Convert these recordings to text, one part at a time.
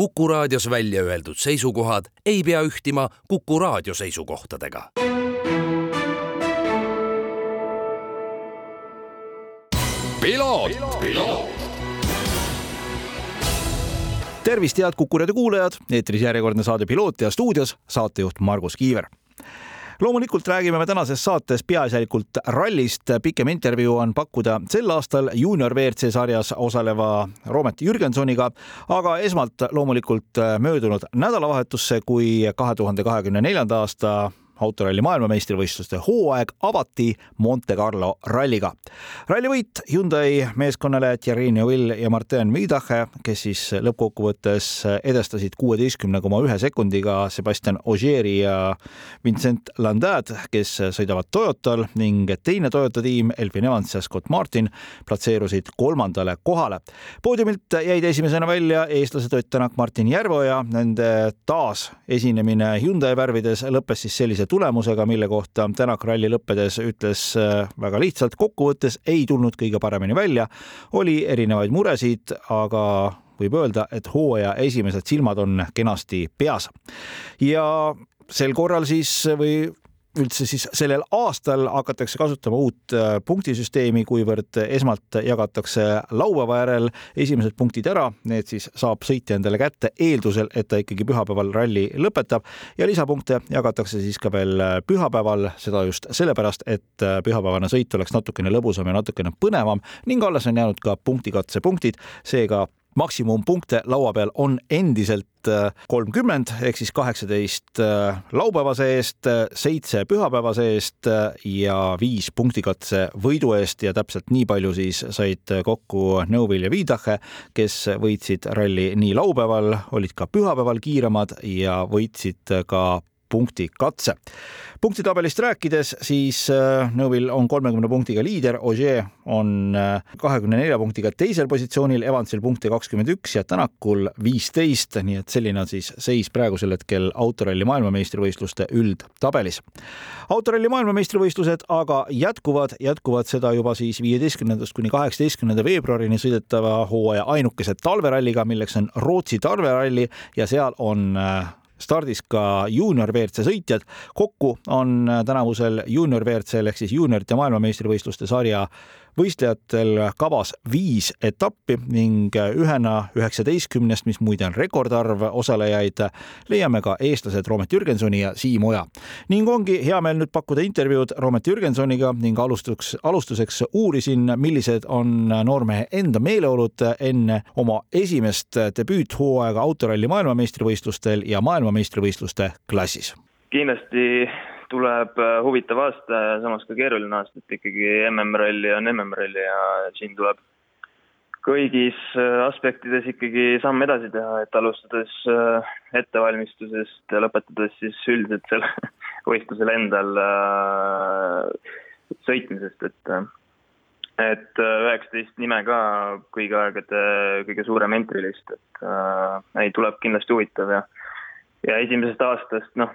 Kuku raadios välja öeldud seisukohad ei pea ühtima Kuku raadio seisukohtadega. tervist, head Kuku raadio kuulajad, eetris järjekordne saade Piloot ja stuudios saatejuht Margus Kiiver loomulikult räägime me tänases saates peaasjalikult rallist. pikem intervjuu on pakkuda sel aastal juunior WRC sarjas osaleva Roomet Jürgensoniga, aga esmalt loomulikult möödunud nädalavahetusse, kui kahe tuhande kahekümne neljanda aasta autoralli maailmameistrivõistluste hooaeg avati Monte Carlo ralliga. rallivõit Hyundai meeskonnale Thierry Neuville ja Martin Midache, kes siis lõppkokkuvõttes edestasid kuueteistkümne koma ühe sekundiga Sebastian Ogieri ja Vincent Landad, kes sõidavad Toyotal ning teine Toyota tiim Elfin Evans ja Scott Martin platseerusid kolmandale kohale. poodiumilt jäid esimesena välja eestlased Ott Tänak, Martin Järveoja, nende taasesinemine Hyundai värvides lõppes siis sellise tulemusega, mille kohta Tänak ralli lõppedes ütles äh, väga lihtsalt, kokkuvõttes ei tulnud kõige paremini välja, oli erinevaid muresid, aga võib öelda, et hooaja esimesed silmad on kenasti peas. ja sel korral siis või üldse siis sellel aastal hakatakse kasutama uut äh, punktisüsteemi, kuivõrd esmalt jagatakse laupäeva järel esimesed punktid ära, need siis saab sõitja endale kätte eeldusel, et ta ikkagi pühapäeval ralli lõpetab. Ja lisapunkte jagatakse siis ka veel äh, pühapäeval, seda just sellepärast, et äh, pühapäevane sõit oleks natukene lõbusam ja natukene põnevam ning alles on jäänud ka punktikatsepunktid, seega maksimumpunkte laua peal on endiselt äh, kolmkümmend ehk siis kaheksateist äh, laupäevase eest, seitse pühapäevase eest äh, ja viis punktikatse võidu eest. Ja täpselt nii palju siis said kokku Neuvill ja Viidache, kes võitsid ralli nii laupäeval, olid ka pühapäeval kiiremad ja võitsid ka punkti katse. punktitabelist rääkides, siis äh, Neuvill on kolmekümne punktiga liider, Ogier on äh, kahekümne nelja punktiga teisel positsioonil, Evansil punkte kakskümmend üks ja Tänakul viisteist, nii et selline on siis seis praegusel hetkel autoralli maailmameistrivõistluste üldtabelis. autoralli maailmameistrivõistlused aga jätkuvad, jätkuvad seda juba siis viieteistkümnendast kuni kaheksateistkümnenda veebruarini sõidetava hooaja ainukese talveralliga, milleks on Rootsi talveralli ja seal on äh, stardis ka juunior WRC sõitjad. kokku on tänavusel juunior WRC-l ehk siis juuniorite maailmameistrivõistluste sarja võistlejatel kavas viis etappi ning ühena üheksateistkümnest, mis muide on rekordarv osalejaid, leiame ka eestlased Roomet Jürgensoni ja Siim Oja. ning ongi hea meel nüüd pakkuda intervjuud Roomet Jürgensoniga ning alustuseks, alustuseks uurisin, millised on noormehe enda meeleolud enne oma esimest debüüthooaega autoralli maailmameistrivõistlustel ja maailmameistrivõistluste klassis. kindlasti tuleb äh, huvitav aasta ja samas ka keeruline aasta, et ikkagi MM-ralli on MM-ralli ja siin tuleb kõigis äh, aspektides ikkagi samm edasi teha, et alustades äh, ettevalmistusest ja lõpetades siis üldiselt selle võistlusel endal sõitmisest, et et üheksateist nime ka kõigi aegade kõige suurem entry list, et äh, ei, tuleb kindlasti huvitav ja ja esimesest aastast noh,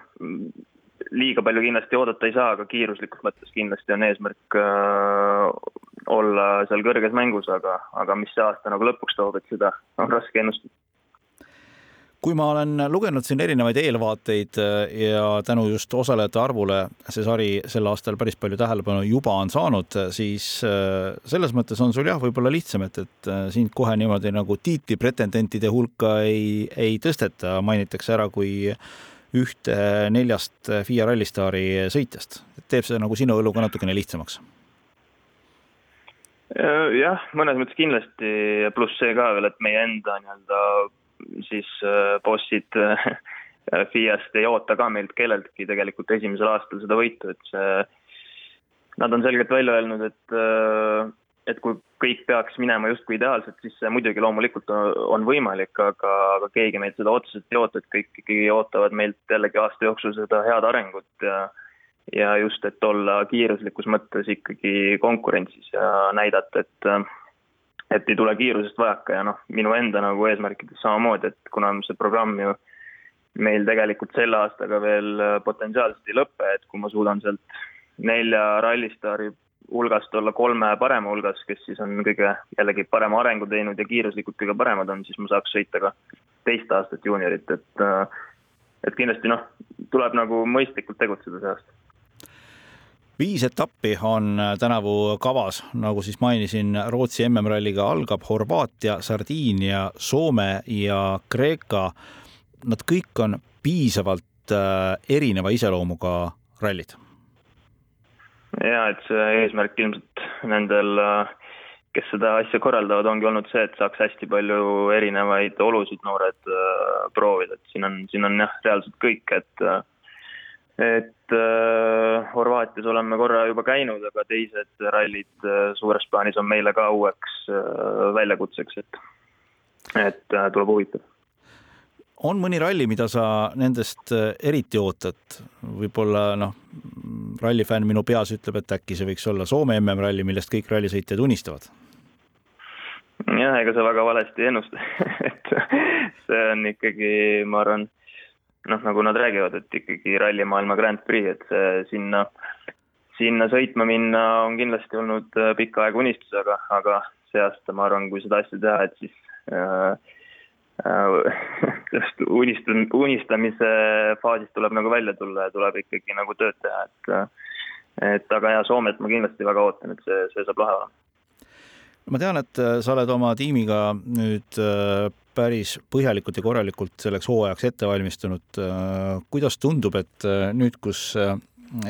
liiga palju kindlasti oodata ei saa, aga kiiruslikus mõttes kindlasti on eesmärk äh, olla seal kõrges mängus, aga, aga mis see aasta nagu lõpuks toob, et seda on raske ennustada. Kui ma olen lugenud siin erinevaid eelvaateid äh, ja tänu just osalejate arvule see sari sel aastal päris palju tähelepanu juba on saanud, siis äh, selles mõttes on sul jah, võib-olla lihtsam, et, et äh, sind kohe niimoodi nagu tiitlipretendentide hulka ei, ei tõsteta, mainitakse ära kui ühte neljast FIA rallistaari sõitjast, teeb see nagu sinu elu ka natukene lihtsamaks? jah, mõnes mõttes kindlasti, pluss see ka veel, et meie enda nii-öelda siis äh, bossid äh, FIA-st ei oota ka meilt kelleltki tegelikult esimesel aastal seda võitu, et see, nad on selgelt välja öelnud, et äh, et kui kõik peaks minema justkui ideaalselt, siis see muidugi loomulikult on võimalik, aga, aga keegi meilt seda otseselt ei oota, et kõik ikkagi ootavad meilt jällegi aasta jooksul seda head arengut ja ja just, et olla kiiruslikus mõttes ikkagi konkurentsis ja näidata, et et ei tule kiirusest vajaka ja noh, minu enda nagu eesmärkides samamoodi, et kuna see programm ju meil tegelikult selle aastaga veel potentsiaalselt ei lõpe, et kui ma suudan sealt nelja rallistaari hulgast olla kolme parema hulgas, kes siis on kõige jällegi parema arengu teinud ja kiiruslikult kõige paremad on, siis ma saaks sõita ka teist aastat juuniorit, et et kindlasti noh, tuleb nagu mõistlikult tegutseda see aasta viis etappi on tänavu kavas, nagu siis mainisin, Rootsi MM-ralliga algab Horvaatia, Sardiinia, Soome ja Kreeka. Nad kõik on piisavalt äh, erineva iseloomuga rallid. Ja et see eesmärk ilmselt nendel, äh, kes seda asja korraldavad, ongi olnud see, et saaks hästi palju erinevaid olusid noored äh, proovida, et siin on, siin on jah, reaalselt kõik, et et äh, Horvaatias oleme korra juba käinud, aga teised rallid äh, suures plaanis on meile ka uueks äh, väljakutseks, et, et äh, tuleb huvitav. on mõni ralli, mida sa nendest äh, eriti ootad? võib-olla noh, rallifänn minu peas ütleb, et äkki see võiks olla Soome MM-ralli, millest kõik rallisõitjad unistavad. jah, ega sa väga valesti ei ennusta et see on ikkagi, ma arvan noh, nagu nad räägivad, et ikkagi rallimaailma Grand Prix, et see sinna, sinna sõitma minna on kindlasti olnud pikka aega unistus, aga, aga see aasta ma arvan, kui seda asja teha, et siis äh, äh, sellest unist-, unistamise faasist tuleb nagu välja tulla ja tuleb ikkagi nagu tööd teha, et et aga jaa, Soomet ma kindlasti väga ootan, et see, see saab lahe olema ma tean, et äh, sa oled oma tiimiga nüüd päris põhjalikult ja korralikult selleks hooajaks ette valmistunud. kuidas tundub, et äh, nüüd, kus äh,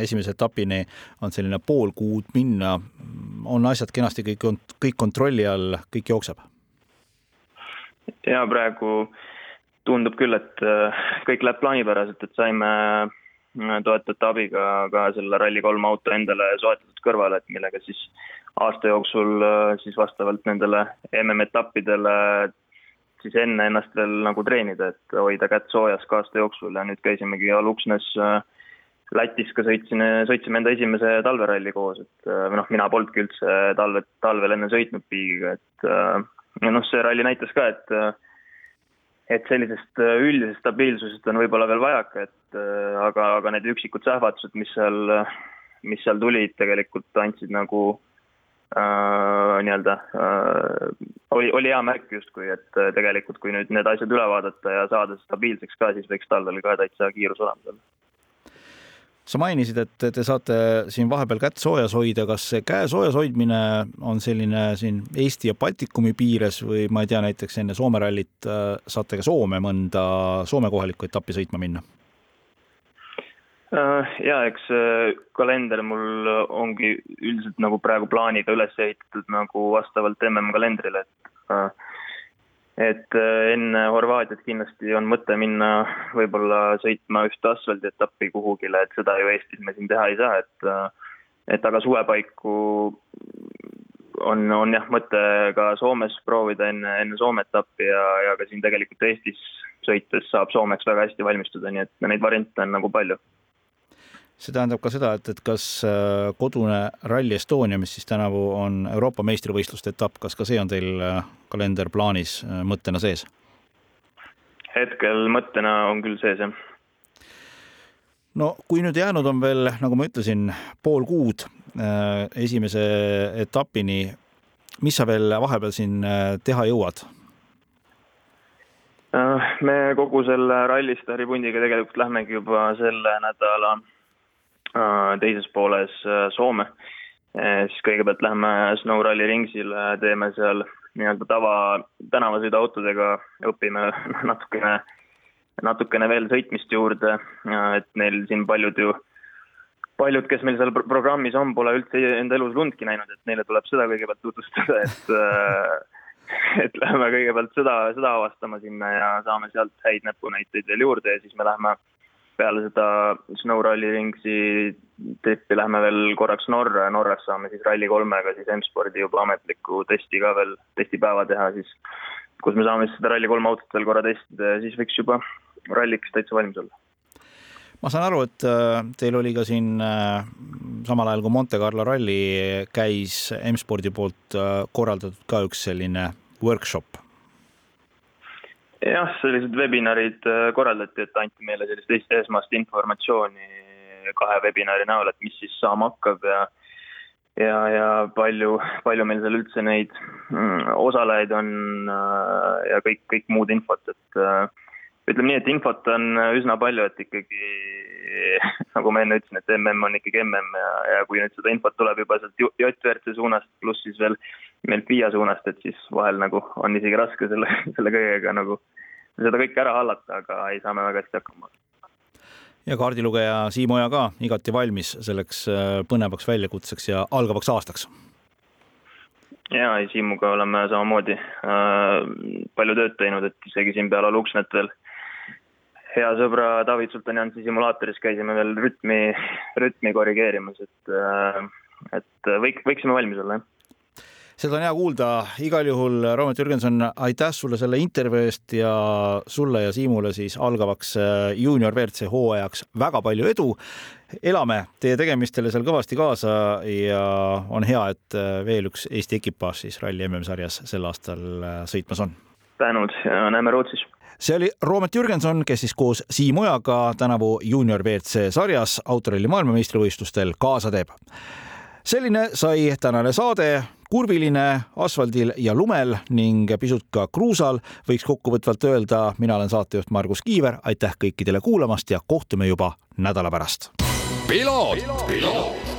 esimese etapini on selline pool kuud minna, on asjad kenasti kõik, kõik kontrolli all, kõik jookseb? Ja praegu tundub küll, et äh, kõik läheb plaanipäraselt, et saime toetajate abiga ka selle Rally3 auto endale soetatud kõrvale, et millega siis aasta jooksul siis vastavalt nendele MM-etappidele siis enne ennast veel nagu treenida, et hoida kätt soojas ka aasta jooksul. Ja nüüd käisimegi Aluksnes äh, Lätis ka sõitsin, sõitsime enda esimese talveralli koos, et äh, või noh, mina polnudki üldse talve, talvel enne sõitnud Biigiga, et äh, ja noh, see ralli näitas ka, et et sellisest üldisest stabiilsusest on võib-olla veel vajaka, et aga, aga need üksikud sähvatused, mis seal, mis seal tulid, tegelikult andsid nagu äh, nii-öelda äh, oli, oli hea märk justkui, et äh, tegelikult kui nüüd need asjad üle vaadata ja saada stabiilseks ka, siis võiks talvel ka täitsa kiirus olemas olla sa mainisid, et te saate siin vahepeal kätt soojas hoida, kas see käe soojas hoidmine on selline siin Eesti ja Baltikumi piires või ma ei tea, näiteks enne Soome rallit äh, saate ka Soome mõnda Soome kohalikku etappi sõitma minna? Äh, ja eks kalender mul ongi üldiselt nagu praegu plaaniga üles ehitatud nagu vastavalt MM-kalendrile, et äh, et äh, enne Horvaatiat kindlasti on mõte minna võib-olla sõitma ühte asfaldietappi kuhugile, et seda ju Eestis me siin teha ei saa, et et aga suve paiku on, on jah, mõte ka Soomes proovida enne, enne Soome etappi ja, ja ka siin tegelikult Eestis sõites saab Soomeks väga hästi valmistuda, nii et neid variante on nagu palju see tähendab ka seda, et, et kas äh, kodune Rally Estonia, mis siis tänavu on Euroopa meistrivõistluste etapp, kas ka see on teil äh, kalender plaanis äh, mõttena sees? hetkel mõttena on küll sees, jah. no kui nüüd jäänud on veel, nagu ma ütlesin, pool kuud esimese etapini, mis sa veel vahepeal siin teha jõuad? me kogu selle Rally Stari pundiga tegelikult lähmegi juba selle nädala teises pooles äh, Soome. Äh, siis kõigepealt lähme Snow Rally ringsile, teeme seal nii-öelda tava tänavasõiduautodega, õpime natukene, natukene veel sõitmist juurde, et neil siin paljud ju, paljud, kes meil seal programmis on, pole üldse enda elus lundki näinud, et neile tuleb seda kõigepealt tutvustada, et et lähme kõigepealt seda, seda avastama sinna ja saame sealt häid näpunäiteid veel juurde ja siis me lähme peale seda Snow Rally ringsi trippi lähme veel korraks Norra ja Norras saame siis Rally3-ga siis M-spordi juba ametliku testi ka veel, testipäeva teha siis, kus me saame siis seda Rally3 autot veel korra testida ja siis võiks juba ralliks täitsa valmis olla. ma saan aru, et äh, teil oli ka siin äh, samal ajal, kui Monte Carlo ralli käis M-spordi poolt äh, korraldatud ka üks selline workshop jah, sellised webinarid äh, korraldati, et anti meile sellist esmast informatsiooni kahe webinari näol, et mis siis saama hakkab ja ja, ja palju, palju meil seal üldse neid mm, osalejaid on äh, ja kõik, kõik muud infot, et äh, ütleme nii, et infot on üsna palju, et ikkagi nagu ma enne ütlesin, et mm on ikkagi mm ja, ja kui nüüd seda infot tuleb juba sealt JVRC suunast, pluss siis veel meilt FIA suunast, et siis vahel nagu on isegi raske selle, selle kõigega nagu seda kõike ära hallata, aga ei, saame väga hästi hakkama ja kaardilugeja Siim Oja ka igati valmis selleks äh, põnevaks väljakutseks ja algavaks aastaks. ja, ei Siimuga oleme samamoodi äh, palju tööd teinud, et isegi siin peale Luksnet veel hea sõbra David Sultanjansi simulaatoris käisime veel rütmi, rütmi korrigeerimas, et, äh, et võik-, võiksime valmis olla, jah seda on hea kuulda, igal juhul Roomet Jürgenson, aitäh sulle selle intervjuu eest ja sulle ja Siimule siis algavaks äh, juunior WRC hooajaks väga palju edu. elame teie tegemistele seal kõvasti kaasa ja on hea, et äh, veel üks Eesti ekipaaž siis ralli MM-sarjas sel aastal sõitmas on. tänud ja näeme Rootsis see oli Roomet Jürgenson, kes siis koos Siim Ojaga tänavu juunior WRC sarjas autoralli maailmameistrivõistlustel kaasa teeb. selline sai tänane saade kurviline asfaldil ja lumel ning pisut ka kruusal, võiks kokkuvõtvalt öelda, mina olen saatejuht Margus Kiiver, aitäh kõikidele kuulamast ja kohtume juba nädala pärast. piloot, piloot..